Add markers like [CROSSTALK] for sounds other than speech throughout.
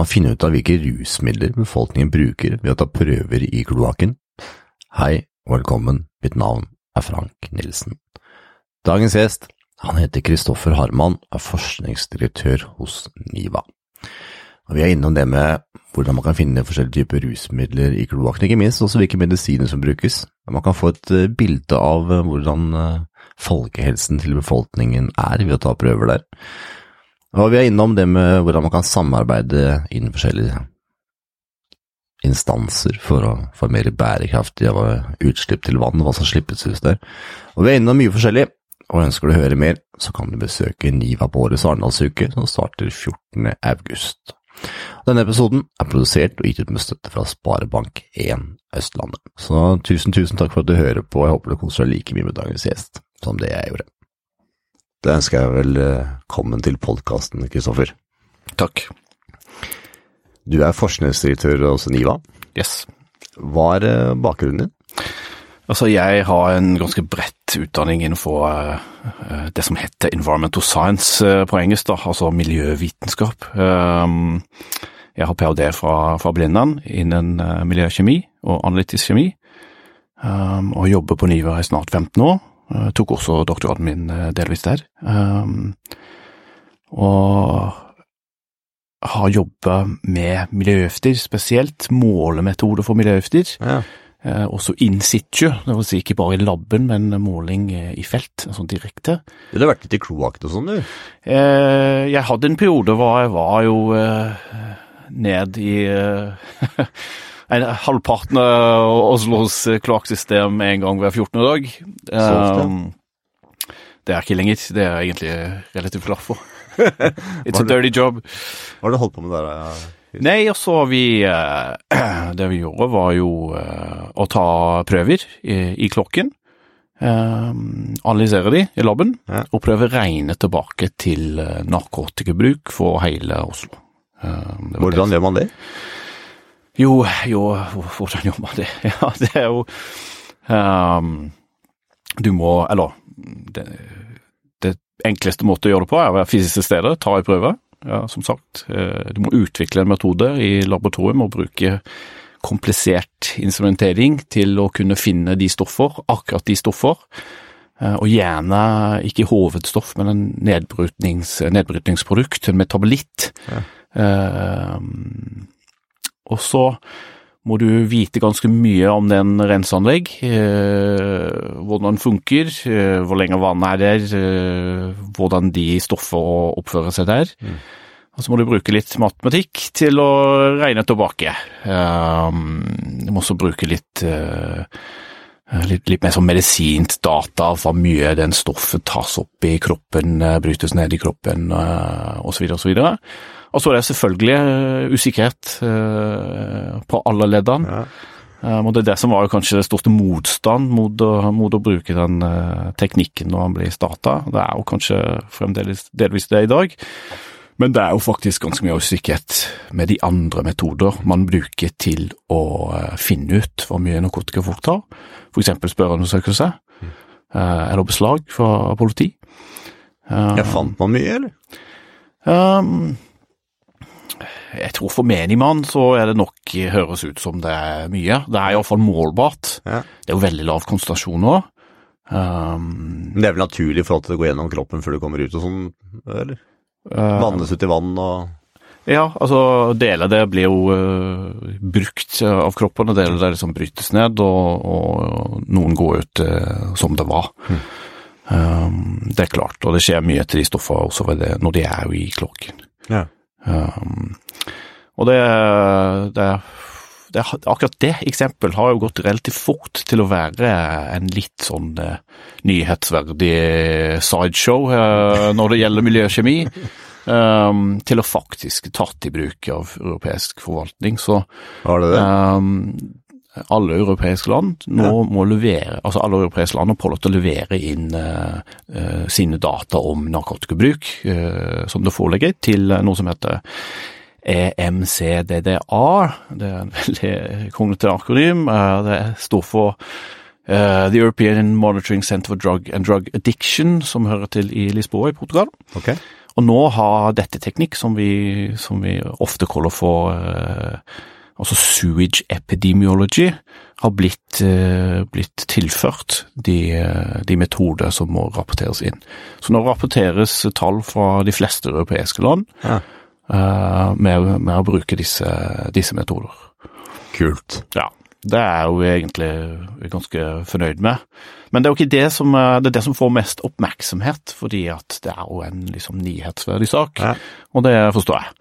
Man finne ut av hvilke rusmidler befolkningen bruker ved å ta prøver i kloakken? Hei og velkommen, mitt navn er Frank Nilsen. Dagens gjest, han heter Kristoffer Harman, er forskningsdirektør hos NIVA. Og vi er innom det med hvordan man kan finne forskjellige typer rusmidler i kloakken, ikke minst også hvilke medisiner som brukes. Man kan få et eh, bilde av eh, hvordan eh, folkehelsen til befolkningen er ved å ta prøver der. Og vi er innom det med hvordan man kan samarbeide innen forskjellige instanser for å få mer bærekraftige utslipp til vann, hva som slippes ut der. Og vi er innom mye forskjellig, og ønsker du å høre mer, så kan du besøke Niva på årets Arendalsuke, som starter 14. august. Denne episoden er produsert og gitt ut med støtte fra Sparebank1 Østlandet. Så tusen, tusen takk for at du hører på, jeg håper du koser deg like mye med dagens gjest som det jeg gjorde. Da ønsker jeg velkommen til podkasten, Kristoffer. Takk. Du er forskningsdirektør hos NIVA. Yes. Hva er eh, bakgrunnen din? Altså, jeg har en ganske bredt utdanning innenfor uh, det som heter environmental science på engelsk, da, altså miljøvitenskap. Um, jeg har ph.d. fra, fra Blindern innen miljøkjemi og analytisk kjemi, um, og jobber på NIVA i snart 15 år. Jeg tok også doktorgraden min delvis der. Um, og har jobba med miljøgifter, spesielt målemetoder for miljøgifter. Ja. Eh, også in situ, det vil si ikke bare i laben, men måling eh, i felt, sånn direkte. Du har vært litt i kloakk og sånn, du? Eh, jeg hadde en periode hvor jeg var jo eh, ned i eh, [LAUGHS] en, halvparten av Oslos kloakksystem en gang hver 14. dag. Um, det er ikke lenger, det er jeg egentlig relativt glad for. [LAUGHS] It's a dirty job. Hva har du holdt på med der? Ja? Nei, altså vi eh, [CLEARS THROAT] Det vi gjorde, var jo eh, å ta prøver i, i klokken. Eh, analysere de i laben, ja. og prøve å regne tilbake til narkotikabruk for hele Oslo. Hvordan gjør man det? Jo, jo, hvordan gjør man det? [LAUGHS] Ja, det er jo um, Du må Eller det, det enkleste måte å gjøre det på er å være fysisk til stede, ta en prøve ja, som sagt. Eh, du må utvikle en metode i laboratorium og bruke komplisert instrumentering til å kunne finne de stoffer, akkurat de stoffer. Eh, og gjerne ikke hovedstoff, men en nedbrytnings, nedbrytningsprodukt, en metabolitt. Ja. Uh, og så må du vite ganske mye om den renseanlegg, eh, hvordan den funker, eh, hvor lenge vannet er der, eh, hvordan de stoffer oppfører seg der. Mm. Og så må du bruke litt matematikk til å regne tilbake. Du må også bruke litt, litt, litt mer sånn medisint data hva mye den stoffet tas opp i kroppen, brytes ned i kroppen osv. osv. Og så er det selvfølgelig eh, usikkerhet eh, på alle leddene. Ja. Um, og Det er det som var kanskje det største motstand mot å, mot å bruke den teknikken når han blir starta. Det er jo kanskje fremdeles delvis det i dag, men det er jo faktisk ganske mye usikkerhet med de andre metoder man bruker til å finne ut hvor mye narkotika folk tar, f.eks. spørreundersøkelse mm. eller beslag fra politi. ja, fant man mye, eller? Um, jeg tror for menigmann så er det nok høres ut som det er mye. Det er iallfall målbart. Ja. Det er jo veldig lav konsentrasjon nå. Um, det er vel naturlig i forhold til går gå gjennom kroppen før du kommer ut og sånn, eller? Uh, Vannes ut i vann og Ja, altså deler det blir jo uh, brukt av kroppen, og deler det liksom brytes ned, og, og noen går ut uh, som det var. Mm. Um, det er klart, og det skjer mye til de stoffene også når de er jo i klokken. Ja. Um, og det, det, det, akkurat det eksempelet har jo gått relativt fort til å være en litt sånn uh, nyhetsverdig sideshow uh, når det gjelder miljøkjemi. Um, til å faktisk tatt i bruk av europeisk forvaltning. Så Har det det? Um, alle europeiske land nå ja. må levere, altså alle europeiske land har pålagt å levere inn uh, uh, sine data om narkotikabruk, uh, som det foreligger, til noe som heter EMCDDA. Det er en [LAUGHS] veldig kronglete akronym. det står for The European Monitoring Center for Drug and Drug Addiction, som hører til i Lisboa i Portugal. Okay. Og nå har dette teknikk som vi, som vi ofte kaller for eh, altså sewage epidemiology, har blitt, eh, blitt tilført de, eh, de, metoder som må rapporteres inn. Så nå rapporteres tall fra de fleste europeiske land ja. eh, med, med, å bruke disse, disse metoder. Kult. Ja. Det er jo egentlig ganske fornøyd med. Men det er jo ikke det som, det, er det som får mest oppmerksomhet, fordi at det er jo en liksom nyhetsverdig sak, ja. og det forstår jeg.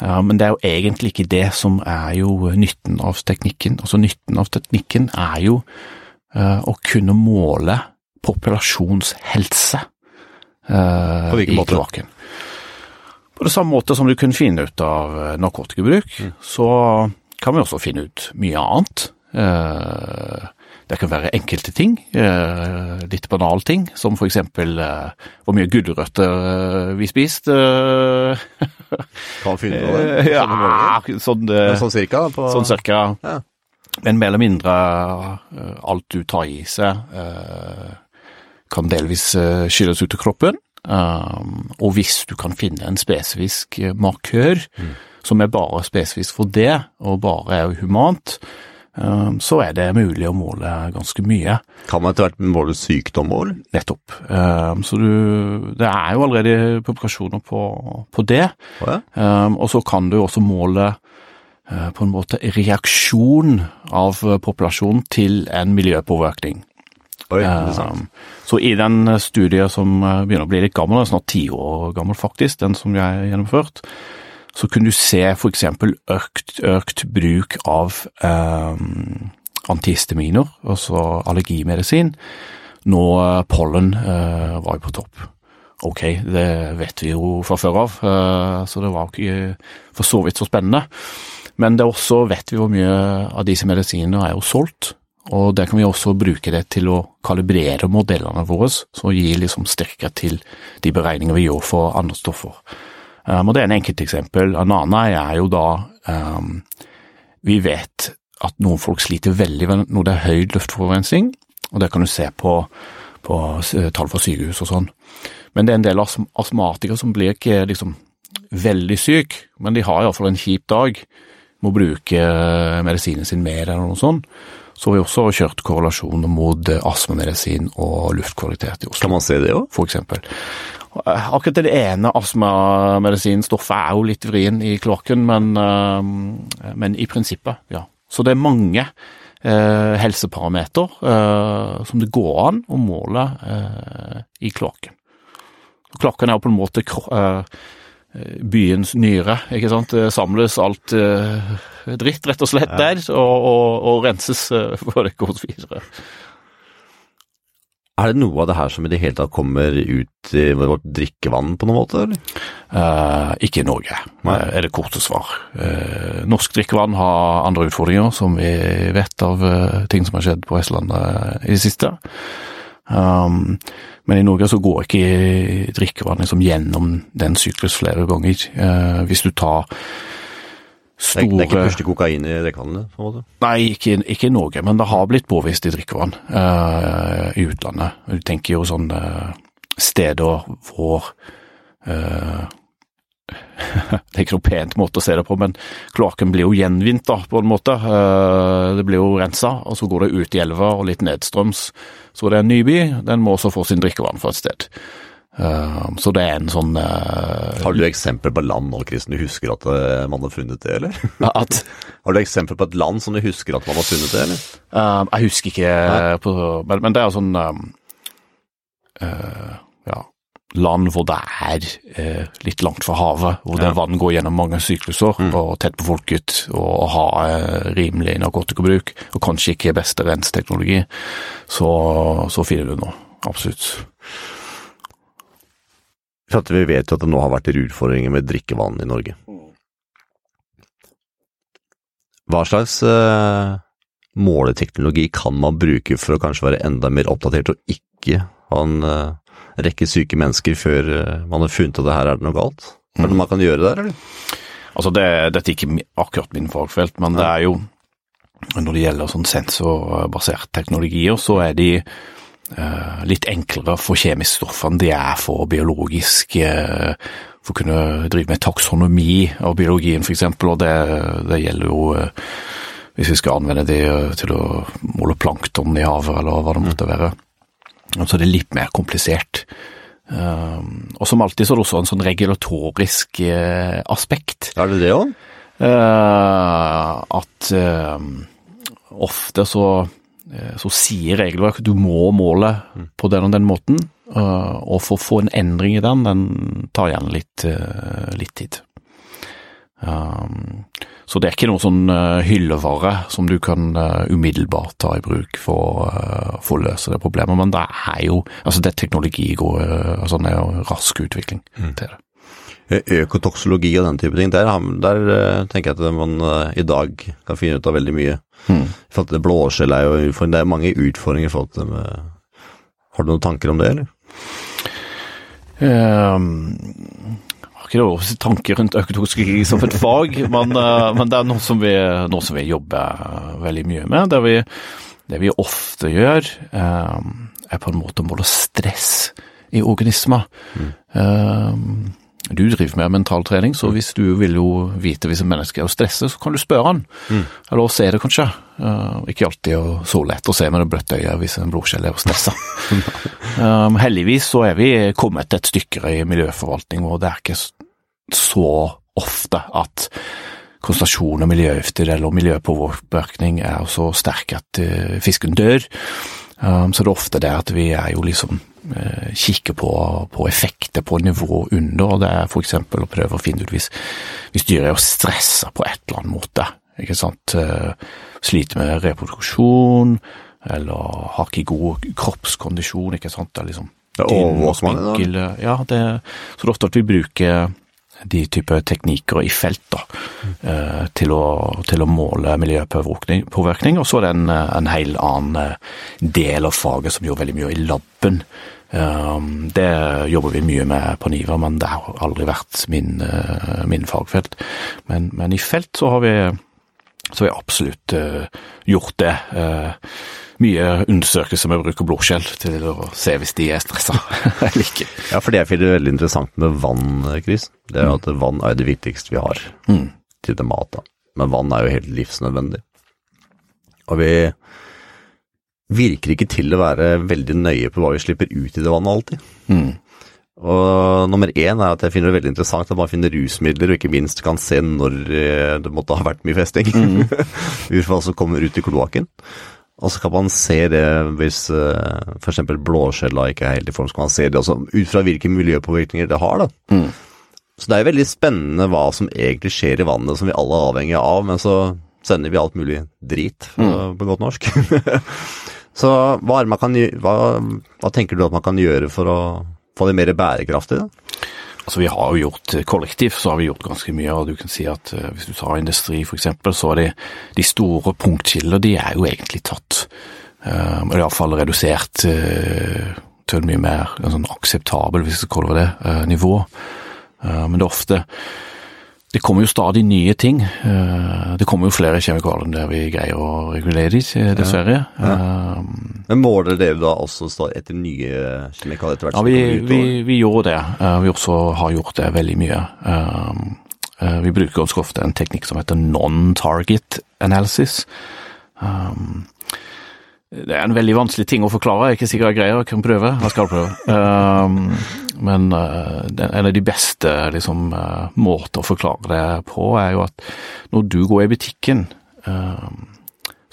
Ja, men det er jo egentlig ikke det som er jo nytten av teknikken. Altså Nytten av teknikken er jo uh, å kunne måle populasjonshelse uh, På hvilken måte? kloakken. På det samme måte som du kunne finne ut av narkotikabruk, mm. så kan vi også finne ut mye annet. Det kan være enkelte ting, eh, litt banale ting, som for eksempel eh, hvor mye gulrøtter eh, vi spiste. Kan finne på det? Ja, sånn, sånn cirka? På... Sånn cirka. Ja. Men mer eller mindre alt du tar i seg, kan delvis skylles ut av kroppen. Og hvis du kan finne en spesifisk markør mm. som er bare spesifisk for det, og bare er humant, så er det mulig å måle ganske mye. Kan man etter hvert måle sykdom òg? Nettopp. Ehm, så du, det er jo allerede publikasjoner på, på det. Oh, ja. Ehm, og så kan du også måle eh, på en måte reaksjon av populasjonen til en miljøpåvirkning. Oi, så i den studien som eh, begynner å bli litt gammel, snart ti år gammel faktisk, den som jeg har gjennomført, så kunne du se f.eks. Økt, økt bruk av eh, antihistaminer, altså allergimedisin, når eh, pollen eh, var på topp. Ok, det vet vi jo fra før av, eh, så det var ikke for så vidt så spennende. Men det er også vet vi hvor mye av disse medisinene er jo solgt, og der kan vi også bruke det til å kalibrere modellene våre, så gi liksom styrke til de beregninger vi gjør for andre stoffer. Um, og Det er en enkelteksempel. En annen er jo da um, Vi vet at noen folk sliter veldig når det er høy luftforurensning, og det kan du se på, på tall fra sykehus og sånn. Men det er en del astmatikere som blir ikke liksom veldig syk, men de har iallfall en kjip dag. Må bruke medisinen sin mer eller noe sånt. Så har vi også kjørt korrelasjoner mot astmamedisin og luftkvalitet i Oslo. Kan man se det òg? For eksempel. Akkurat det ene astmamedisinstoffet er jo litt vrien i kloakken, men, eh, men, i prinsippet, ja. Så det er mange eh, helseparameter eh, som det går an å måle eh, i kloakken. Kloakken er jo på en måte eh, byens nyre, ikke sant. Det samles alt eh, dritt, rett og slett, der, og, og, og renses for det går videre. Er det noe av det her som i det hele tatt kommer ut i vårt drikkevann på noen måte, eller? Eh, ikke i Norge, Nei. Eh, er det korte svar. Eh, norsk drikkevann har andre utfordringer, som vi vet av eh, ting som har skjedd på Vestlandet i det siste. Um, men i Norge så går ikke drikkevann liksom gjennom den syklus flere ganger. hvis du tar store Det er ikke første kokain i drikkevannet? på en måte? Nei, ikke, ikke, i Norge, men det har blitt påvist i drikkevann uh, i utlandet. Du tenker jo sånne steder hvor uh, [LAUGHS] Det er ikke noe pent måte å se det på, men kloakken blir jo gjenvint, da, på en måte. Uh, det blir jo rensa, og så går det ut i elva og litt nedstrøms. Så det er en ny by, den må også få sin drikkevann fra et sted. Uh, så det er en sånn uh, Har du eksempel på land nå, Kristen, du husker at uh, man har funnet det, eller? At, [LAUGHS] har du eksempel på et land som du husker at man har funnet det, eller? jeg husker ikke på men, men, det er sånn Ja, land hvor det er litt langt fra havet, hvor ja. det vann går gjennom mange sykluser, mm. og tett befolket, og, og har rimelig narkotikabruk, og kanskje ikke beste renseteknologi, så, så finner du noe. Absolutt. For at vi vet jo at det nå har vært utfordringer med drikkevann i Norge. Hva slags uh, måleteknologi kan man bruke for å kanskje være enda mer oppdatert og ikke ha en uh, rekke syke mennesker før uh, man har funnet at det her er det noe galt? Er det noe man kan gjøre der, eller? Altså, det, Dette er ikke akkurat min fagfelt, men det er jo Når det gjelder sånn sensorbasert teknologier, så er de litt enklere for kjemiske stoffer enn de er for biologisk eh, For å kunne drive med taksonomi av biologien, f.eks., og det, det gjelder jo eh, hvis vi skal anvende det til å måle plankton i havet, eller hva det måtte være. Så det er litt mer komplisert. Og som alltid så er det også en sånn regulatorisk aspekt. Er det det òg? At ofte så, så sier regelverket at du må måle på den og den måten, og for å få en endring i den, den tar gjerne litt, litt tid. Så det er ikke noe sånn hyllevare som du kan umiddelbart ta i bruk for, for, å løse det problemet, men det er jo altså det er teknologi går, altså det er jo rask utvikling mm. til det. Økotoksologi og den type ting, der, der tenker jeg at man i dag kan finne ut av veldig mye. Mm. For at det blåskjell er jo Det er mange utfordringer i forhold til det med Har du noen tanker om det, eller? Um, ikke noe tanker rundt økotoksologi som et fag, men, eh, men, det er noe som, vi, noe som vi jobber veldig mye med. Det vi, det vi ofte gjør, eh, er på en måte å måle stress i organismer. Mm. Um, du driver med mentaltrening, så hvis du vil jo vite hvis en menneske er stresset, så kan du spørre han. Mm. Eller se det, kanskje. Uh, ikke alltid så lett å se med det bløtte øyet hvis en blodskjell er stressa. [LAUGHS] um, heldigvis så er vi kommet et stykke i miljøforvaltning, og det er ikke så ofte at konsentrasjon av miljøgifter eller miljøpåvirkning er så sterk at uh, fisken dør. Um, så det er ofte det at vi er jo liksom uh, kikker på, på, effekter på nivå under, og det er f.eks. å prøve å finne ut hvis, hvis dyret er stressa på et eller annet måte. ikke sant, uh, Sliter med reproduksjon, eller har ikke god kroppskondisjon. ikke sant, det er liksom det overvåker man da? Ja, det, så det er ofte at vi bruker de typer teknikker i felt da, mm. til, å, til, å, måle miljøpåvirkning. Og så er det en, en hel annen eh, del av faget som gjør veldig mye i laben. Um, det jobber vi mye med på Niva, men det har aldri vært min, min fagfelt. Men, men, i felt så har vi, så har vi absolutt gjort det mye undersøkelser med bruk av blodskjell til å se hvis de er stressa [LAUGHS] eller ikke. Ja, for det jeg finner veldig interessant med vann, Chris, det er jo at vann er det viktigste vi har mm. til det mat. Da. Men vann er jo helt livsnødvendig. Og vi virker ikke til å være veldig nøye på hva vi slipper ut i det vannet alltid. Mm. Og nummer én er at jeg finner det veldig interessant at man finner rusmidler, og ikke minst kan se når eh, det måtte ha vært mye festing. Mm. [LAUGHS] Urfall som kommer ut i kloakken. Og så kan man se det hvis uh, f.eks. blåskjella ikke er helt i form, så kan man se det også ut fra hvilke miljøpåvirkninger det har. da. Mm. Så det er veldig spennende hva som egentlig skjer i vannet, som vi alle er avhengige av, men så sender vi alt mulig drit, mm. på godt norsk. [LAUGHS] så hva, kan, hva, hva, tenker du at man kan gjøre for å få det mer bærekraftig? da? Altså Vi har jo gjort eh, kollektivt så har vi gjort ganske mye. og du kan si at uh, Hvis du tar industri f.eks., så er det de store punktkilder de er jo egentlig tatt. Uh, og Iallfall redusert uh, til et mye mer en sånn akseptabel, hvis vi skal kalle det, uh, nivå. men det er ofte det kommer jo stadig nye ting. Eh, det kommer jo flere kjemikalier enn det vi greier å regulere, dessverre. Ja. Ja. Um, Men måler dere da også etter nye kjemikalier etter hvert? Ja, vi, vi, vi, gjorde det. Eh, vi også har gjort det veldig mye. Vi bruker ganske ofte en teknikk som heter non-target analysis. Det er en veldig vanskelig ting å forklare, jeg er ikke sikker jeg greier, jeg kan prøve. Jeg skal prøve. [LAUGHS] Men uh, en av de beste liksom, uh, måter å forklare det på, er jo at når du går i butikken, uh,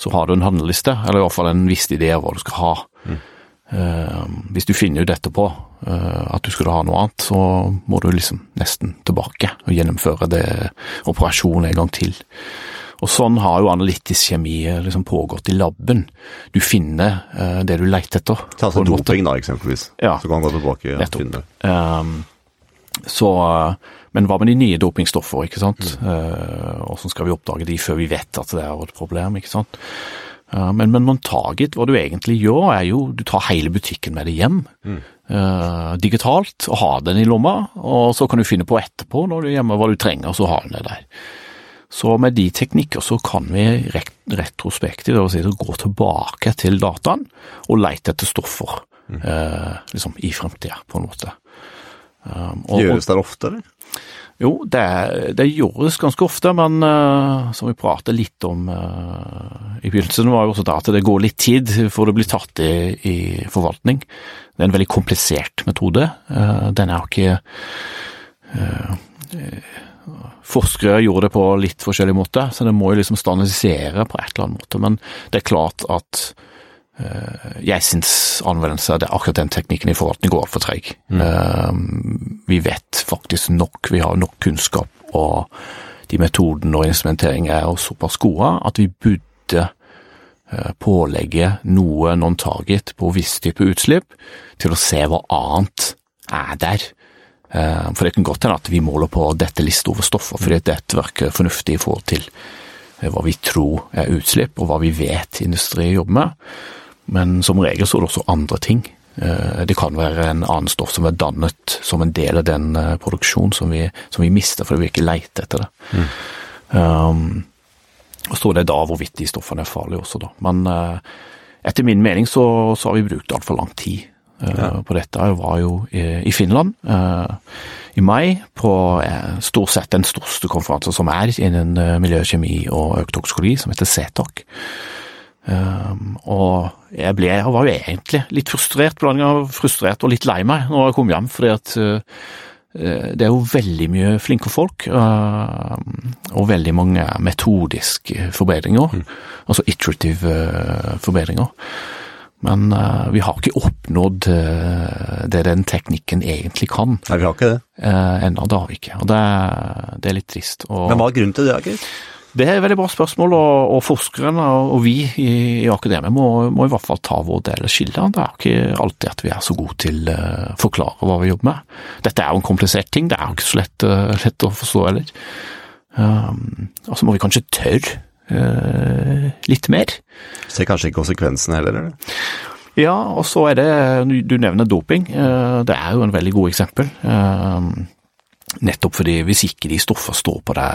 så har du en handleliste, eller i hvert fall en viss idé av hva du skal ha. Mm. hvis du finner ut etterpå at du skulle ha noe annet, så må du liksom nesten tilbake og gjennomføre det operasjonen en gang til. Og sånn har jo analytisk kjemi eh, liksom pågått i laben. Du finner uh, det du leter etter. Ta altså doping da, eksempelvis. Ja. Så kan han gå tilbake og finne det. Um, så, men hva med de nye dopingstoffer, ikke sant? Mm. Uh, skal vi oppdage de før vi vet at det er et problem, ikke sant? Uh, men, men non-target, hva du egentlig gjør, er jo du tar hele butikken med deg hjem. Mm. Uh, digitalt, og har den i lomma, og så kan du finne på etterpå når du er hjemme hva du trenger, og så har du det der. Så med de teknikker så kan vi retrospektivt si, gå tilbake til dataen og lete etter stoffer eh, liksom i fremtida, på en måte. Um, Gjøres det ofte, eller? Jo, det, det, gjøres ganske ofte, men uh, som vi pratet litt om uh, i begynnelsen, var jo også det at det går litt tid før det blir tatt i, i forvaltning. Det er en veldig komplisert metode. Uh, den er jo ikke Forskere gjorde det på litt forskjellig måte, så det må jo liksom standardisere på et eller annet måte. Men det er klart at jeg syns anvendelse av akkurat den teknikken i forvaltning går altfor treig. Mm. Vi vet faktisk nok, vi har nok kunnskap, og de metodene og instrumentering er såpass gode at vi burde pålegge noe non-target på visse type utslipp til å se hva annet er der. For det kan godt hende at vi måler på dette listet over stoffer, fordi dette virker fornuftig i forhold til hva vi tror er utslipp, og hva vi vet industri jobber med. Men som regel så er det også andre ting. Det kan være en annen stoff som er dannet som en del av den produksjonen som vi, som vi mister fordi vi ikke leter etter det. Mm. Um, og så er det da hvorvidt de stoffene er farlige også, da. Men uh, etter min mening så, så har vi brukt altfor lang tid ja. på dette. Jeg var jo i, i Finland uh, i mai på stort sett den største konferansen som er innen miljøkjemi og økotoksikologi, som heter CETOC. Um, og jeg, ble, jeg var jo egentlig litt frustrert, blanding av frustrert og litt lei meg når jeg kom hjem, fordi at uh, det er jo veldig mye flinke folk, uh, og veldig mange metodiske forbedringer, mm. altså iterative uh, forbedringer. Men vi har ikke oppnådd det den teknikken egentlig kan. Nei, vi har ikke det. Ennå, det har vi ikke, og det, det er litt trist. Og, Men hva er grunnen til det, Geir? Det er et veldig bra spørsmål, og, og forskerne og vi i, i akademia må, må, i hvert fall ta vår del av skillet. Det er ikke alltid at vi er så gode til å uh, forklare hva vi jobber med. Dette er jo en komplisert ting, det er jo ikke så lett, uh, lett å forstå heller. Um, og så må vi kanskje tørre uh, litt mer. Ser kanskje ikke konsekvensene heller, eller? Ja, og så er det, du nevner doping, det er jo en veldig god eksempel. Nettopp fordi hvis ikke de stoffer står på deg,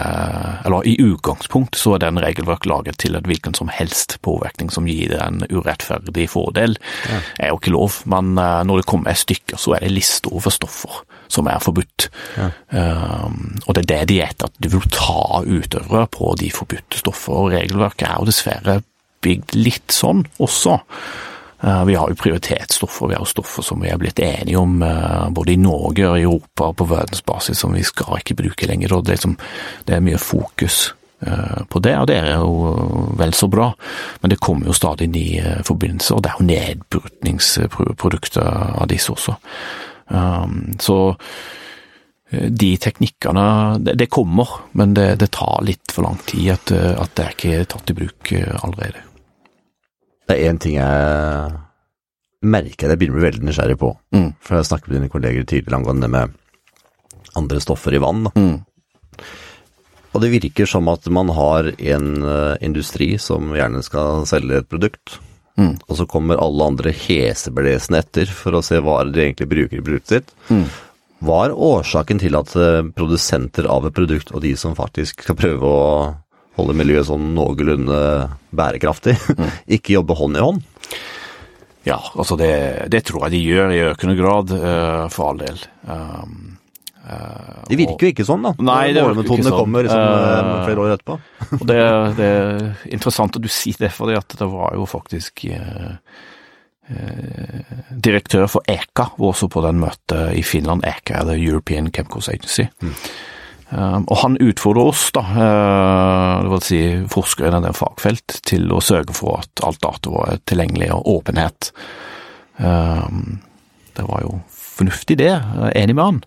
eller i utgangspunkt så er den regelverk laget til at hvilken som helst påvirkning som gir deg en urettferdig fordel, ja. er jo ikke lov. Men når det kommer stykker, så er det liste over stoffer som er forbudt. Ja. Um, og det er det de er etter, at du vil ta utøvere på de forbudte stoffer. Og regelverket er jo dessverre bygd litt sånn også. Uh, vi har jo prioritetsstoffer, vi har jo stoffer som vi er blitt enige om uh, både i Norge og i Europa og på verdensbasis som vi skal ikke bruke lenger. og Det er, liksom, det er mye fokus eh, på det, og det er jo vel så bra. Men det kommer jo stadig nye forbindelser, og det er jo nedbrutningsprodukter av disse også. Så de teknikkene, det kommer, men det, det tar litt for lang tid at, at det er ikke tatt i bruk allerede. Det er én ting jeg merker jeg begynner å bli veldig nysgjerrig på. Mm. For jeg har snakket med dine kolleger tidligere angående det med andre stoffer i vann. Mm. Og det virker som at man har en industri som gjerne skal selge et produkt, mm. og så kommer alle andre heseblesende etter for å se hva de egentlig bruker i produktet sitt. Mm. Hva er årsaken til at uh, produsenter av et produkt, og de som faktisk skal prøve å holde miljøet sånn noenlunde bærekraftig, mm. [LAUGHS] ikke jobbe hånd i hånd? Ja, altså det, det, tror jeg de gjør i økende grad, uh, for all del. Um, det virker jo ikke sånn, da. Nei, det ikke sånn. kommer liksom, uh, flere år etterpå. det, det, er interessant at du sier det, fordi at det var jo faktisk direktør for EKA var også på den møtet i Finland. EKA er det European Chemicals Agency. Mm. Um, og han utfordrer oss, da, uh, det vil si forskere innen det fagfelt, til å sørge for at alt data var tilgjengelig og åpenhet. Um, det var jo fornuftig det, enig med han.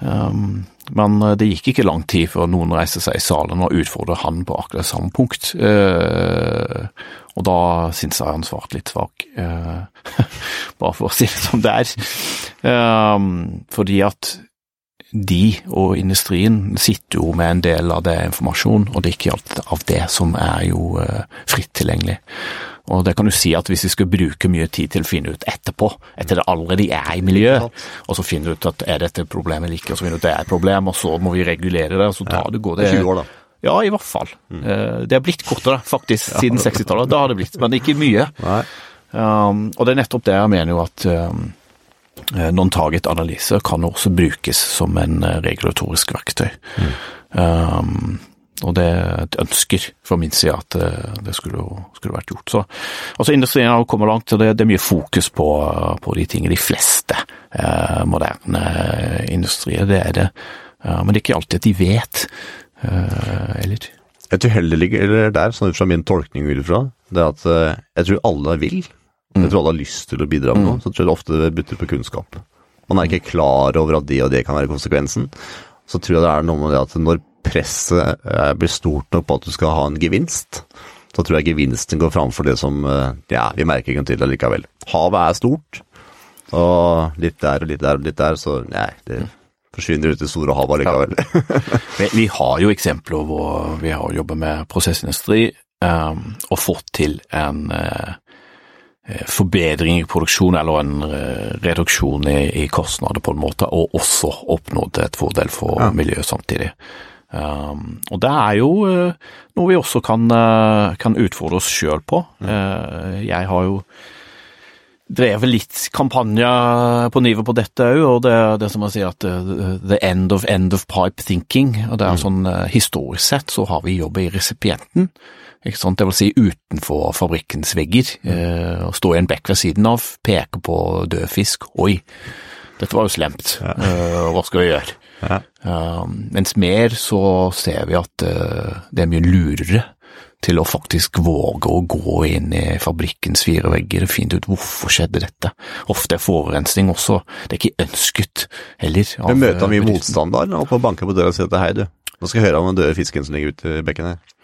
Um, men det gikk ikke lang tid før noen reiste seg i salen og utfordret han på akkurat samme punkt. Uh, og da syns jeg han svarte litt svak, uh, [LAUGHS] bare for å si det som det er. fordi at de og industrien sitter jo med en del av det informasjonen, og det er ikke alt av det som er jo fritt tilgjengelig. Og det kan du si at hvis vi skal bruke mye tid til å finne ut etterpå, etter det allerede er i miljøet, og så finne ut at er dette et problem eller ikke, og så finne ut at det er et problem, og så må vi regulere det, og så tar det går det 20 år, da. Ja, i hvert fall. Mm. Uh, det har blitt kortere, faktisk, siden 60-tallet. Da har det blitt, men ikke mye. Um, og det er nettopp det jeg mener jo at um, non-target-analyser kan også brukes som en uh, regulatorisk verktøy. Mm. Um, og det er et ønsker fra min side at det, uh, skulle, skulle, vært gjort. Så, altså Industrien har kommet langt, og det, det, er mye fokus på, på de tingene. De fleste eh, moderne industrier, det er det. Eh, men det er ikke alltid at de vet, eh, eller? Jeg tror heller ligger der, sånn ut fra min tolkning ut fra, det er at uh, jeg tror alle vil. Jeg tror alle har lyst til å bidra med noe, mm. så tror jeg det ofte bytter på kunnskap. Man er ikke klar over at det og det kan være konsekvensen. Så tror jeg det er noe med det at når presset blir stort nok på at du skal ha en gevinst, så tror jeg gevinsten går framfor det som ja, vi merker ikke til allikevel. Havet er stort, og litt der og litt der og litt der, så nei, det forsvinner ut i store havet allikevel. Ja. vi har jo eksempler hvor vi har jobbet med prosessindustri um, og fått til en uh, forbedring i produksjon eller en reduksjon i, i, kostnader på en måte, og også oppnådd et fordel for ja. miljøet samtidig. Um, og det er jo uh, noe vi også kan, kan utfordre oss sjøl på. Mm. jeg har jo drevet litt kampanje på nivå på dette òg, og det det som man sier at uh, the end of end of pipe thinking. og det er mm. sånn uh, Historisk sett så har vi jobbet i resipienten, ikke sant? det vil si utenfor fabrikkens vegger. Uh, og stå i en bekk ved siden av, peke på død fisk. Oi, dette var jo slemt, hva skal vi gjøre? Ja. mens mer så ser vi at det er mye lurere til å faktisk våge å gå inn i fabrikkens fire vegger og finne ut hvorfor skjedde dette. Ofte er forurensning også, det er ikke ønsket heller. Vi møter mye motstand da, og banker på døra og sier at hei du, nå skal jeg høre om den døde fisken som ligger ute i bekken her.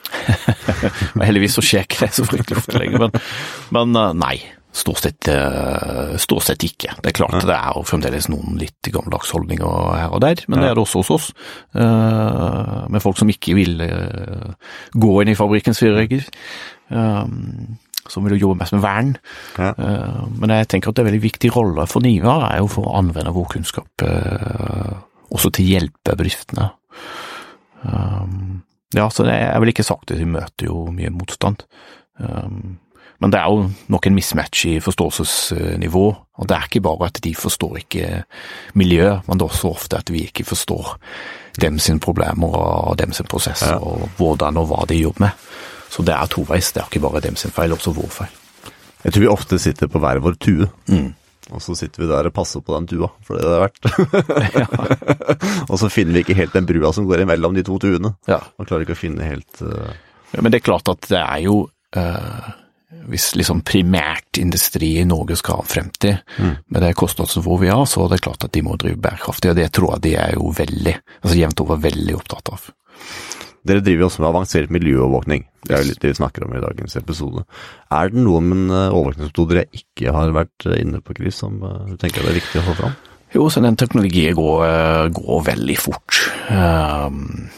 [LAUGHS] Heldigvis så skjer ikke det så fryktelig ofte lenger, men, men eh, nei. Stort sett, uh, stort sett, ikke. Det er klart ja. det er jo fremdeles noen litt gammeldags holdninger her og der, men ja. det er det også hos oss. Uh, med folk som ikke vil uh, gå inn i fabrikkens fire vegger. som vil jobbe mest med vern. Ja. men jeg tenker at det er en veldig viktig rolle for NIVA er jo for å anvende vår kunnskap også til å hjelpe bedriftene. ja, så det er vel ikke sagt at vi møter jo mye motstand. Um, men det er jo nok en mismatch i forståelsesnivå, og det er ikke bare at de forstår ikke miljøet, men det er også ofte at vi ikke forstår dem sine problemer og dem sin prosess, ja. og hvordan og hva de jobber med. Så det er toveis, det er ikke bare dem sin feil, også vår feil. Jeg tror vi ofte sitter på hver vår tue. Mm. Og så sitter vi der og passer på den tua, for det det er verdt. [LAUGHS] [LAUGHS] og så finner vi ikke helt den brua som går imellom de to tuene. Ja. Man klarer ikke å finne helt uh... ja, Men det er klart at det er jo uh hvis liksom primært industri i Norge skal frem til, mm. med det kostnadsnivået vi har, så er det klart at de må drive bærekraftig, og det tror jeg de er jo veldig, altså jevnt over veldig opptatt av. Dere driver jo også med avansert miljøovervåkning, det er jo litt det vi snakker om i dagens episode. Er det noen en overvåkningsmetoder jeg ikke har vært eh, inne på, Chris, som eh, du tenker det er viktig å få fram? Jo, så den teknologien går, går veldig fort. Um,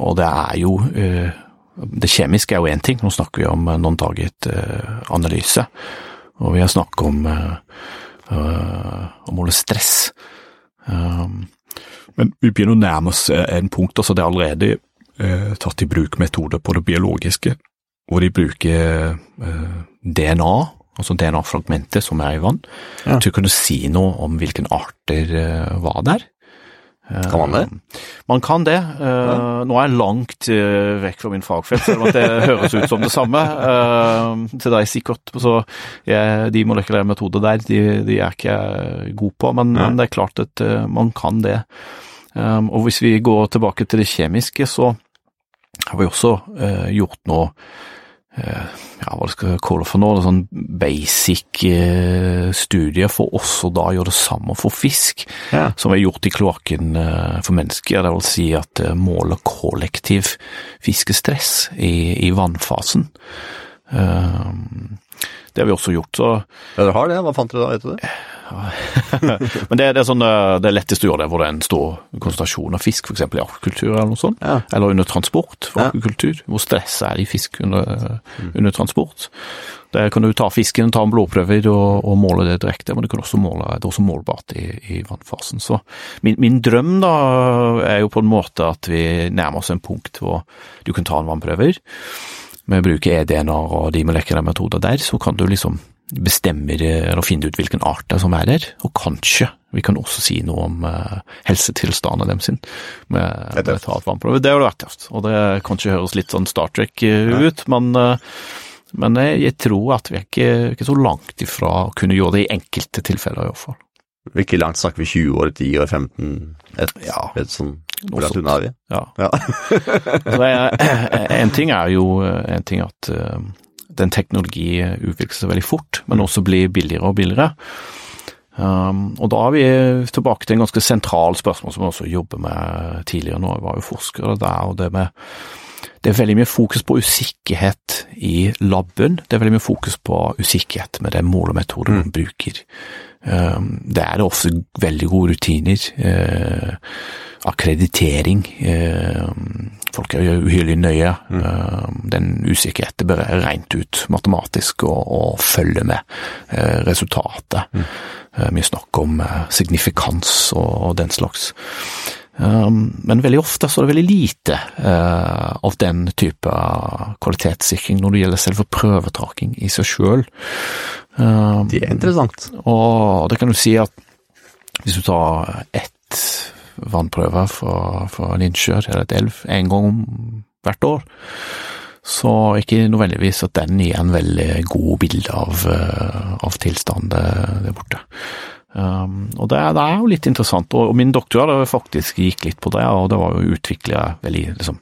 og det er jo uh, det kjemiske er jo én ting, nå snakker vi om noen non-target eh, analyse. Og vi har snakket om uh, å måle stress. Um, men vi begynner å nærme oss en punkt, altså det er allerede tatt i bruk metoder på det biologiske, hvor de bruker DNA, altså DNA-fragmentet som er i vann, ja. til å kunne si noe om hvilken arter var der. Kan man det? Eh, man kan det. Eh. Nå er jeg langt eh, vekk fra min fagfelt, selv om det [LAUGHS] høres ut som det samme til deg sikkert. Så jeg, de molekylære metoder der, de, de, er ikke jeg god på, men, men, det er klart at man kan det. Og hvis vi går tilbake til det kjemiske, så har vi også gjort noe Eh, ja, hva skal jeg kalle det for noe, sånn basic eh, studier for og da gjøre det samme for fisk, ja. som er gjort i kloakken eh, for mennesker. Det vil si at måler kollektiv fiskestress i, i vannfasen. Det har vi også gjort, så Ja, dere har det? Hva fant dere da, vet du det? [LAUGHS] Men det, det, er sånn, eh, det er lettest å gjøre det hvor det er en stor konsentrasjon av fisk, f.eks. i akvakultur eller noe sånt. Ja. Eller under transport for akvakultur, hvor stress er i fisk under, mm. under transport. Der kan du ta fisken, ta en blodprøve og, og, måle det direkte, men det, kan også måle, det er også målbart i, i vannfasen. Så min, min, drøm da er jo på en måte at vi nærmer oss en punkt hvor du kan ta en vannprøve. Med å bruke EDNR og de molekylære metoder der, så kan du liksom bestemmer eller finner ut hvilken art det er som er der, og kanskje vi kan også si noe om uh, helsetilstanden deres sin. Med, Det med ta et vannprøve. Det har vært tøft, og det kanskje høres litt sånn Star Trek uh, ut, men, men jeg, jeg tror at vi er ikke, ikke så langt ifra å kunne gjøre det i enkelte tilfeller, i hvert fall. Hvilket langt snakker vi? 20 år, 10 år, 15? Et, Ja. et sånn, hvor langt unna er vi? Ja. Ja. [LAUGHS] Så jeg, en ting er jo en ting at eh, den teknologi utvikler seg veldig fort, men også blir billigere og billigere. Um, og da er vi tilbake til en ganske sentral spørsmål som vi også jobber med tidligere nå. Jeg var jo forsker der, og det med det er veldig mye fokus på usikkerhet i laben. Det er veldig mye fokus på usikkerhet med den målemetoden man bruker. Um, det er ofte veldig gode rutiner. Uh, akkreditering. Uh, folk er jo uhyrlig nøye. Uh, den usikkerheten bør være regnet ut matematisk og, og følge med uh, resultatet. Uh, mye snakk om signifikans og, og den slags. Um, men veldig ofte så er det veldig lite uh, av den type kvalitetssikring når det gjelder selve prøvetaking i seg sjøl. Um, Det er interessant. og det kan du si at hvis du tar ett vannprøve fra, fra en innsjø eller et elv en gang hvert år, så ikke nødvendigvis at den gir en veldig god bilde av, eh, av tilstanden der borte. Um, og det, det er jo litt interessant, og, og min doktorgrad faktisk gikk litt på det, og det var jo utvikla veldig liksom,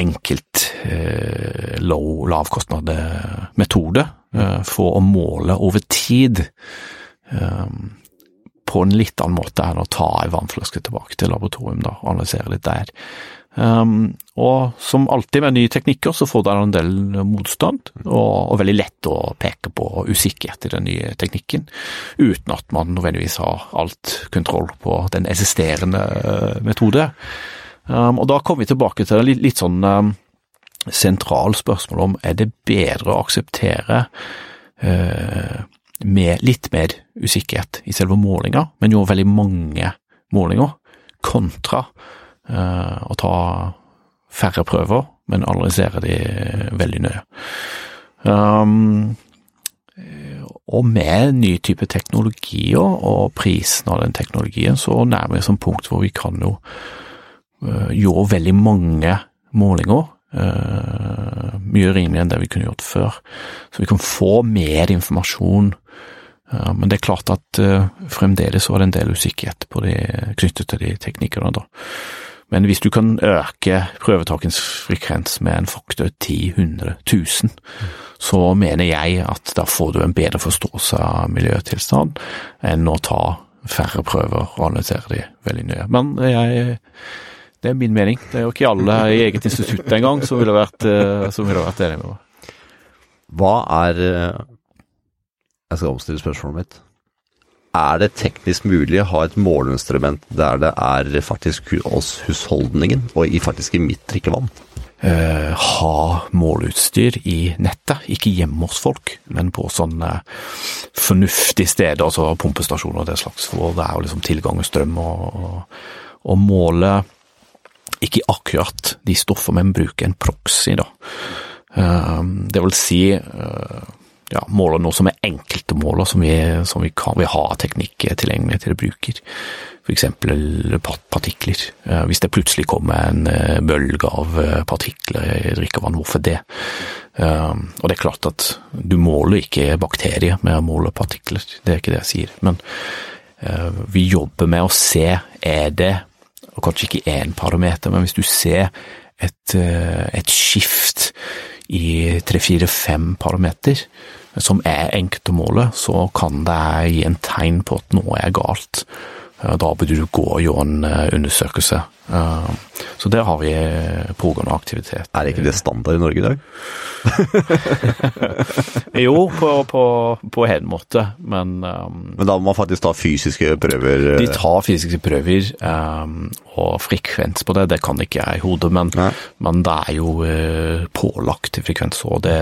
enkelt eh, low, lavkostnadsmetode eh, for å måle over tid um, på en litt annen måte enn å ta ei vannflaske tilbake til laboratorium da, og analysere litt der. Um, og som alltid med nye teknikker så får du en del motstand, og, og veldig lett å peke på usikkerhet i den nye teknikken, uten at man nødvendigvis har alt kontroll på den eksisterende eh, metode. Um, og da kommer vi tilbake til litt, litt sånn um, sentral spørsmål om er det bedre å akseptere uh, med litt mer usikkerhet i selve målinga, men jo veldig mange målinger, kontra uh, å ta færre prøver, men analyserer de veldig nøye. Um, og med ny type teknologier og prisen av den teknologien, så nærmer vi oss et punkt hvor vi kan jo uh, gjøre veldig mange målinger, Uh, mye rimeligere enn det vi kunne gjort før. Så vi kan få mer informasjon. Uh, men det er klart at eh, fremdeles er det en del usikkerhet på de, knyttet til de teknikkene. da. Men hvis du kan øke prøvetakens frekvens med en faktor 10, 100, 1000, så mener jeg at da får du en bedre forståelse av miljøtilstand enn å ta færre prøver og analysere de veldig nøye. Men jeg, det er min mening. Det er jo ikke alle i eget institutt engang som ville vært, eh, vært enig med meg. Hva er eh, Jeg skal omstille spørsmålet mitt. Er det teknisk mulig å ha et måleinstrument der det er faktisk hos husholdningen, og i faktisk i mitt drikkevann? Uh, ha måleutstyr i nettet, ikke hjemme hos folk, men på sånne fornuftige steder, altså pumpestasjoner og det slags, hvor det er jo liksom tilgang og strøm, og, og, og måle ikke akkurat de stoffene, men bruke en proxy, da. Uh, det vil si eh, ja, måler noe som er enkelte måler som vi, som vi kan vi har teknikk tilgjengelig til bruker. For eksempel partikler. Hvis det plutselig kommer en eh, bølge av eh, partikler i drikkevann, hvorfor det? Og det er klart at du måler ikke bakterier med å måle partikler, det er ikke det jeg sier. Men eh, vi jobber med å se, er det, og kanskje ikke én parameter, men hvis du ser et, et skift i tre, fire, fem parameter, som er enkelt så kan det gi en tegn på at noe er galt. Eh, Da burde du gå og gjøre en eh, undersøkelse. Eh, Så der har vi pågående aktivitet. Er ikke det standard i Norge i dag? [LAUGHS] Jo, på, på, på en måte, men um, Men da må man faktisk ta fysiske prøver. De tar fysiske prøver, um, og frekvens på det, det kan ikke jeg i hodet, men, men det er jo uh, pålagt frekvens, og det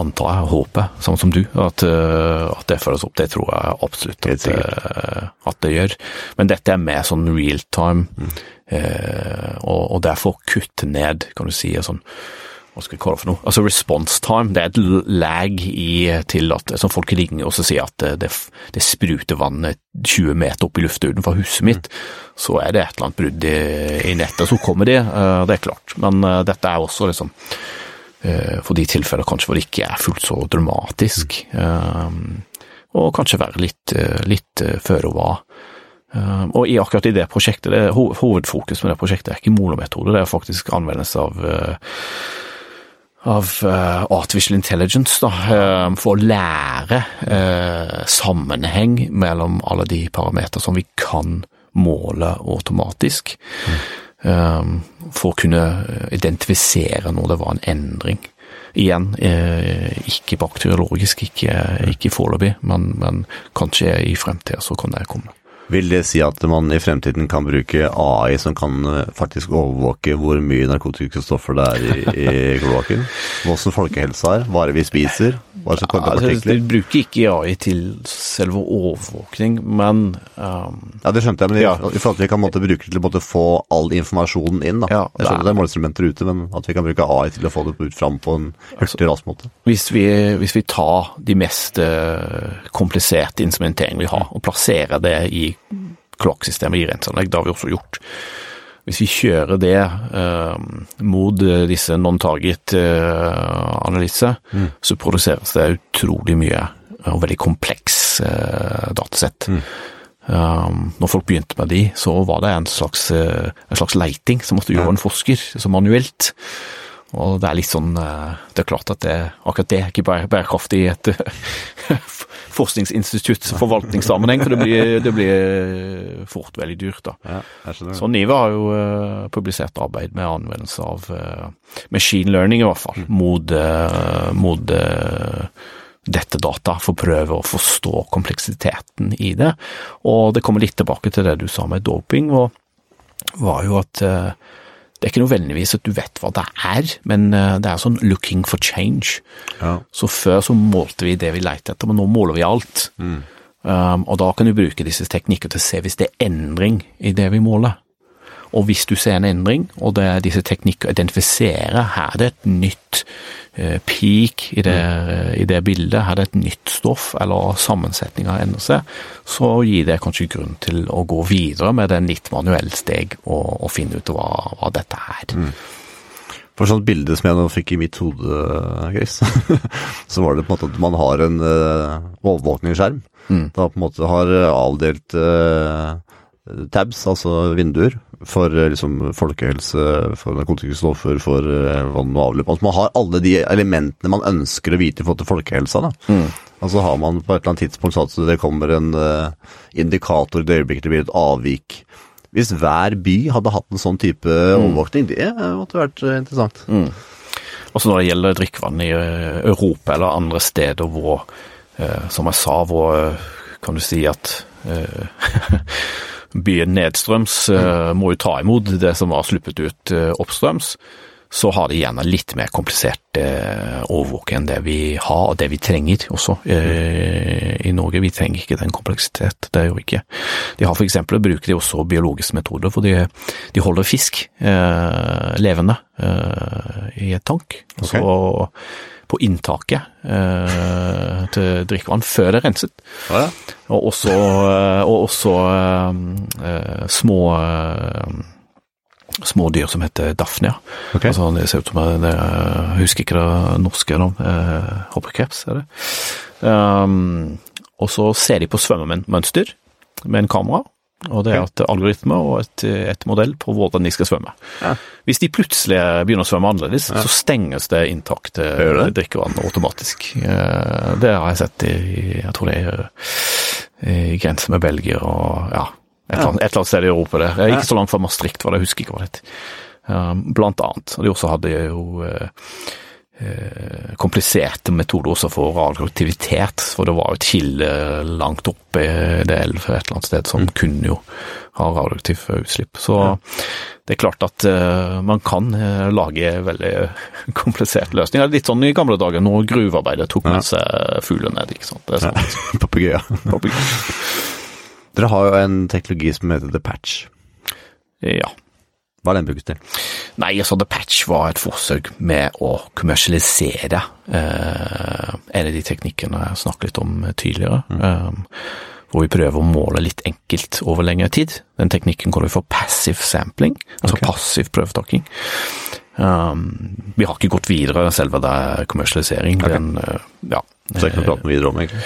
antar jeg, håper, sånn som du, at, uh, at det følges opp. Det tror jeg absolutt at, uh, at det gjør. Men dette er mer sånn real time, Mm. uh, og, og derfor kutte ned, kan du si, sånn hva skal jeg kalle det for noe? Altså response time, det er et lag i til at som folk ringer og så sier at det, det, det spruter vann 20 meter opp i lufta utenfor huset mitt, så er det et eller annet brudd i, i nettet, så kommer det, eh, det er klart. Men eh, dette er også liksom eh, for de tilfeller kanskje hvor det ikke er fullt så dramatisk, eh, og kanskje være litt, eh, litt eh, føre var. Uh, og i akkurat i det prosjektet, det, ho hovedfokus med det prosjektet er ikke molometode, det er faktisk anvendelse av av artificial intelligence, da, uh, for å lære sammenheng mellom alle de parametere som vi kan måle automatisk, um, for å kunne identifisere når det var en endring. Igjen, ikke bakteriologisk, ikke, ikke foreløpig, men, men kanskje i fremtiden så kan det komme. Vil det si at man i fremtiden kan bruke AI som kan eh, faktisk overvåke hvor mye narkotiske stoffer det er i, i [LAUGHS] kloakken? Hvordan folkehelsa er? Hva er det vi spiser? Hva som kommer til altså, partikler? Vi bruker ikke AI til selve overvåkning, men um, Ja, det skjønte jeg, men i, Ja. i forhold til at vi kan måtte bruke det til å måtte få all informasjonen inn. da. Ja, jeg skjønner det er- det er måleinstrumenter ute, men at vi kan bruke AI til å få det ut fram på en hurtig, rask måte. hvis vi, hvis vi tar de mest eh, kompliserte instrumenteringene vi har, og plasserer det i kloakksystemet i renseanlegg, det har vi også gjort. Hvis vi kjører det eh, mot eh, disse non-target eh, analyser, så produseres det utrolig mye og veldig kompleks eh, datasett. Um, når folk begynte med de, så var det en slags, eh, en slags leiting som måtte gjøre en forsker, så manuelt. Og det er litt sånn eh, Det er klart at det, akkurat det er ikke bærekraftig i et [LAUGHS] forskningsinstitutt forvaltningssammenheng, for det blir, det blir fort veldig dyrt, da. Ja. Så NIVA har jo uh, publisert arbeid med anvendelse av uh, machine learning, i hvert fall, mot, uh, mot dette data, for å prøve å forstå kompleksiteten i det. Og det kommer litt tilbake til det du sa med doping, og var jo at det er ikke nødvendigvis at du vet hva det er, men eh, det er sånn looking for change. Ja. Så før så målte vi det vi lette etter, men nå måler vi alt. Um, og da kan du bruke disse teknikker til å se hvis det er endring i det vi måler. Og hvis du ser en endring, og det er disse teknikker identifiserer, her er det et nytt eh, peak i det, i det bildet, her er det et nytt stoff, eller sammensetninga har endret seg, så gir det kanskje grunn til å gå videre med den litt manuelle steg og, og finne ut hva, hva dette er. For sånt bilde som jeg nå fikk i mitt hode, Chris, [LAUGHS] så var det på en måte at man har en uh, overvåkningsskjerm. Da på en måte har eh, avdelt eh, tabs, altså vinduer, for eh, liksom folkehelse, for narkotikastoffer, for eh, vann og avløp. Altså man har alle de elementene man ønsker å vite i forhold til folkehelsa. da. Og så har man på et eller annet tidspunkt satt så det kommer en uh, indikator i det øyeblikket det blir et avvik. Hvis hver by hadde hatt en sånn type overvåkning, det måtte vært interessant. interessant. Også når det gjelder drikkevann i Europa eller andre steder hvor, uh, som jeg sa, hvor uh, kan du si at [LAUGHS] byen nedstrøms mm. må jo ta imot det som var sluppet ut eh, oppstrøms, så har de gjerne litt mer komplisert eh, overvåking enn det vi har, og det vi trenger også eh, i Norge. Vi trenger ikke den kompleksitet, det gjør vi ikke. De har for eksempel, bruker de også biologiske metoder, for de, de holder fisk eh, levende eh, i et tank. Og så på inntaket eh, til drikkevann før det er renset. Ja, ja. Og også, eh, og også eh, eh, små eh, små dyr som heter Daphnia. Okay. Altså, det ser ut som eh, Jeg husker ikke det norske navnet. Eh, Hopperkreps, er det. Um, og så ser de på svømmemønster med en kamera. Og det er et algoritme og et, et modell på hvordan de skal svømme. Ja. Hvis de plutselig begynner å svømme annerledes, så stenges det inntak til Gjør drikkevann automatisk. Eh, Det har jeg sett i jeg tror det er i grensen med Belgia og ja, et eller annet, et eller annet sted i Europa. Jeg er ikke så langt fra Maastricht, var det, jeg husker ikke hva det het. Blant annet. Og de også hadde jo eh, eh, kompliserte metoder også for radioaktivitet, for det var jo et kilde langt oppe i det elv et eller annet sted som kunne jo ha radioaktive utslipp. Så det er klart at uh, man kan uh, lage veldig [LAUGHS] kompliserte løsninger. Litt sånn i gamle dager når gruvearbeidet tok med seg fugler ned, ikke sant. Det er sånn. [LAUGHS] [LAUGHS] Papegøye. Dere har jo en teknologi som heter The Patch. Ja. Hva er den brukes til? Nei, altså The Patch var et forsøk med å kommersialisere eh, en av de teknikkene jeg snakket litt om tidligere. Eh, hvor vi prøver å måle litt enkelt over lengre tid. Den teknikken kaller vi for passive sampling, altså okay. passiv prøvetaking. Um, vi har ikke gått videre selve det kommersialisering. Okay. Den, uh, ja. Så det kan prate videre om, egentlig.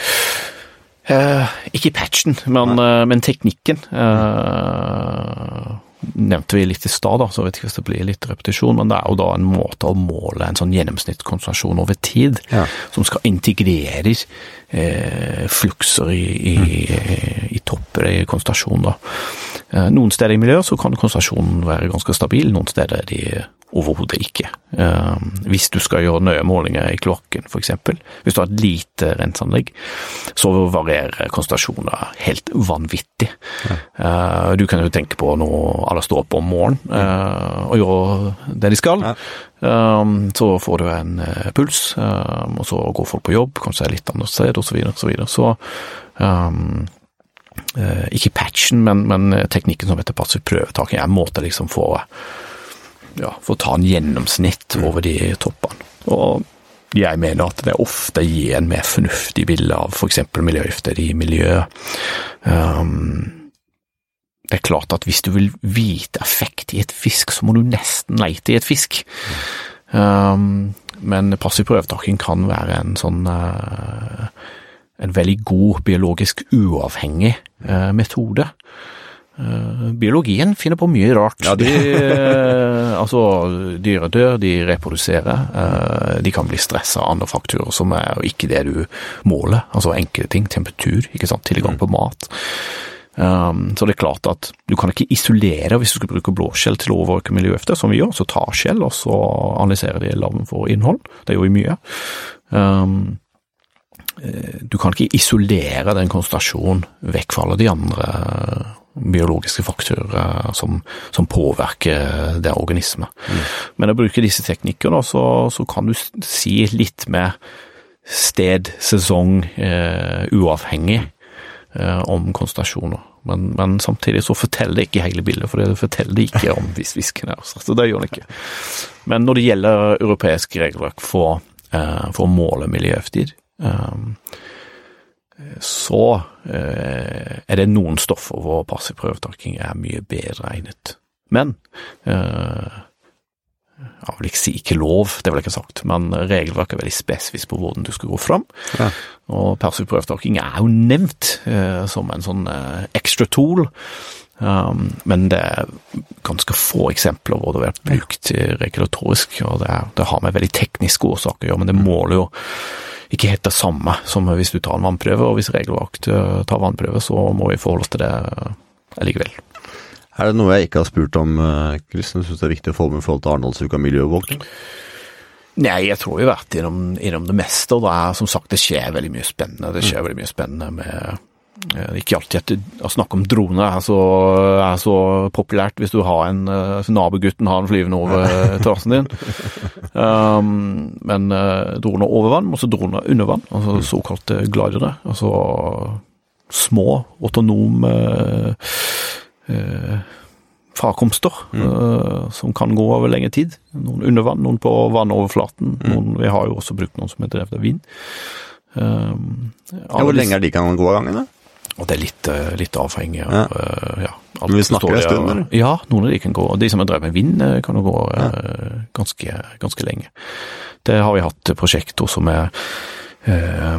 Eh, ikke patchen, men, uh, men teknikken. eh, nevnte vi litt i stad, så vet ikke hvis det blir litt repetisjon, men det er jo da en måte å måle en sånn gjennomsnittskonsentrasjon over tid, Ja. som skal integrere eh, flukser i, i, i topper i konsentrasjonen. Eh, noen steder i miljøet så kan konsentrasjonen være ganske stabil, noen steder er de overhodet ikke. Eh, hvis du skal gjøre nøye målinger i kloakken, f.eks., hvis du har et lite renseanlegg, så varierer konsentrasjoner helt vanvittig. Eh, du kan jo tenke på når alle står opp om morgenen eh, og gjør det de skal. Um, så får du en eh, puls, um, og så går folk på jobb, kanskje er litt annet sted, osv. Og så, videre. så um, eh, ikke patchen, men, men teknikken som heter passiv prøvetaking, er en måte liksom for ja, for å ta en gjennomsnitt over de toppene. Og jeg mener at det ofte gir en mer fornuftig bilde av f.eks. miljøgifter i miljøet. Um, det er klart at hvis du vil vite effekt i et fisk, så må du nesten leite i et fisk. Um, men passiv prøvetaking kan være en sånn uh, en veldig god biologisk uavhengig uh, metode. Uh, biologien finner på mye rart. Ja, de, [LAUGHS] altså, dyret dør, de reproduserer. de kan bli stressa av andre faktorer som er ikke det du måler. Altså enkle ting. Temperatur, ikke sant? tilgang på mat. Um, så det er klart at du kan ikke isolere hvis du skal bruke blåskjell til å overvåke miljøgifter, som vi gjør. Så ta skjell, og så analyserer de larven for innhold. Det gjør vi mye. Um, eh, du kan ikke isolere den konsentrasjonen vekk fra alle de andre eh, biologiske faktorer som, som påvirker det organismet. Men å bruke disse teknikkene, så, så kan du si litt med sted, sesong, eh, uavhengig eh, om konsentrasjoner. Men, men samtidig så forteller det ikke hele bildet, for det forteller det ikke om hvis fisken er så det gjør det ikke. Men når det gjelder europeisk regelverk for, eh, for å måle miljøgifter, eh, så eh, er det noen stoffer hvor passiv prøvetaking er mye bedre egnet. Men eh, jeg vil ikke si ikke lov, det vil jeg ikke ha sagt, men regelverket er veldig spesifikt på hvordan du skal gå fram. Ja. Og passiv prøvetaking er jo nevnt eh, som en sånn eh, extra tool, um, men det er ganske få eksempler hvor det har vært brukt eh, regulatorisk, og det, er, det har med veldig tekniske årsaker å gjøre, men det måler jo ikke helt det samme som hvis du tar en vannprøve, og hvis regelverket eh, tar vannprøve, så må vi forholde oss til det allikevel. likevel. Er det noe jeg ikke har spurt om, eh, Chris, som du syns er viktig å få med i forhold til Arendalsuka miljøovervåkning? Nei, jeg tror vi har vært innom, innom det meste, og det er som sagt, det skjer veldig mye spennende. Det skjer veldig mye spennende med eh, ikke alltid å snakke om droner er så, er så populært hvis du har en uh, nabogutten har en flyvende over eh, [LAUGHS] terrassen din. Um, men uh, droner over vann, og så droner under vann, altså såkalte glidere. Altså små, autonome eh, farkomster eh, som kan gå over lengre tid. Noen under vann, noen på vannoverflaten. Noen, vi har jo også brukt noen som er drevet av vind. Um, Ja, hvor lenge er de kan gå av gangen? da? og det er litt, eh, litt avhengig av Uh, ja. Men vi snakker en stund, eller? Ja, noen av de kan gå. De som er drevet med vind, kan jo gå eh, ganske, ganske lenge. Det har vi hatt prosjekter som er eh,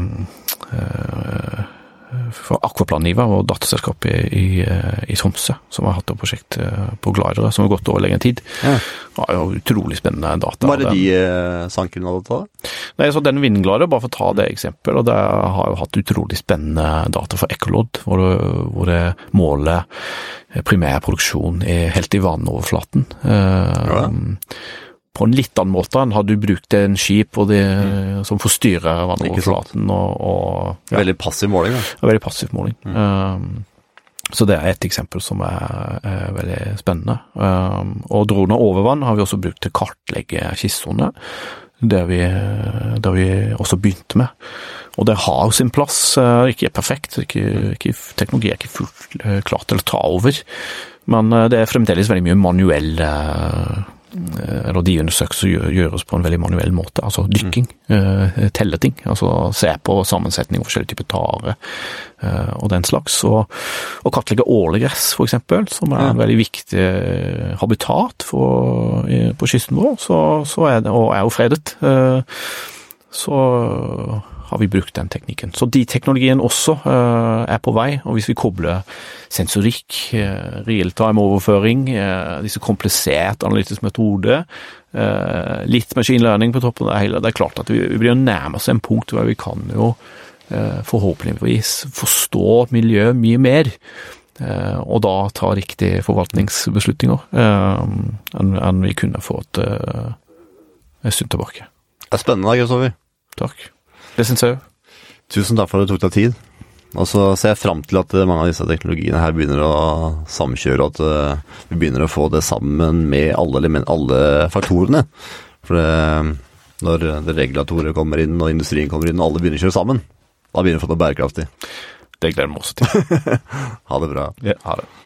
eh, for Aquaplan Niva, vår datterselskap i, i, eh, i Tromsø, som har hatt et prosjekt eh, på glidere som har gått over lengre tid. Ja. Det var jo utrolig spennende data. Hva er det de eh, sankerne hadde tatt? Nei, så den vindglade, bare for å ta det eksempelet, og det har jo hatt utrolig spennende data for ekkolodd, hvor det, hvor det måler primærproduksjon helt i vannoverflaten. Eh, Ja. På en litt annen måte enn hadde du brukt en skip de, mm. som forstyrrer vannoverflaten og, og ja, Veldig passiv måling, da. veldig passiv måling. Mm. Um, så det er et eksempel som er, er veldig spennende. Um, og droner over vann har vi også brukt til å kartlegge kystsonene. Det vi, det vi også begynte med. Og det har jo sin plass. eh, Ikke perfekt, ikke, ikke, teknologi er ikke fullt eh, klar til å ta over. Men eh, det er fremdeles veldig mye manuell eller de undersøkelser gjøres på en veldig manuell måte, altså dykking, mm. telle ting. Altså se på sammensetning av forskjellige typer tare og den slags. Og, og kartlegge ålegress, eksempel, som er en veldig viktig habitat for, på kysten vår, så, så er det, og er jo fredet. Så har vi brukt den teknikken. Så de teknologien også uh, er på vei, og hvis vi kobler sensorikk, uh, realtime-overføring, uh, disse komplisert analytisk metode, litt machine learning på toppen av det hele, det er klart at vi, blir nærmest en punkt hvor vi kan jo forhåpentligvis forstå miljøet mye mer. Og da ta riktige forvaltningsbeslutninger enn vi kunne fått en stund tilbake. Det er spennende, Kristoffer. Takk. Det syns jeg òg. Tusen takk for at du tok deg tid. Og så ser jeg fram til at mange av disse teknologiene her begynner å samkjøre, og at eh, vi begynner å få det sammen med alle, element, alle faktorene. For det, når det regulatoret kommer inn, og industrien kommer inn, og alle begynner å kjøre sammen, da begynner vi å få det bærekraftig. Det gleder vi oss til. [LAUGHS] ha det bra. Ja, ha det.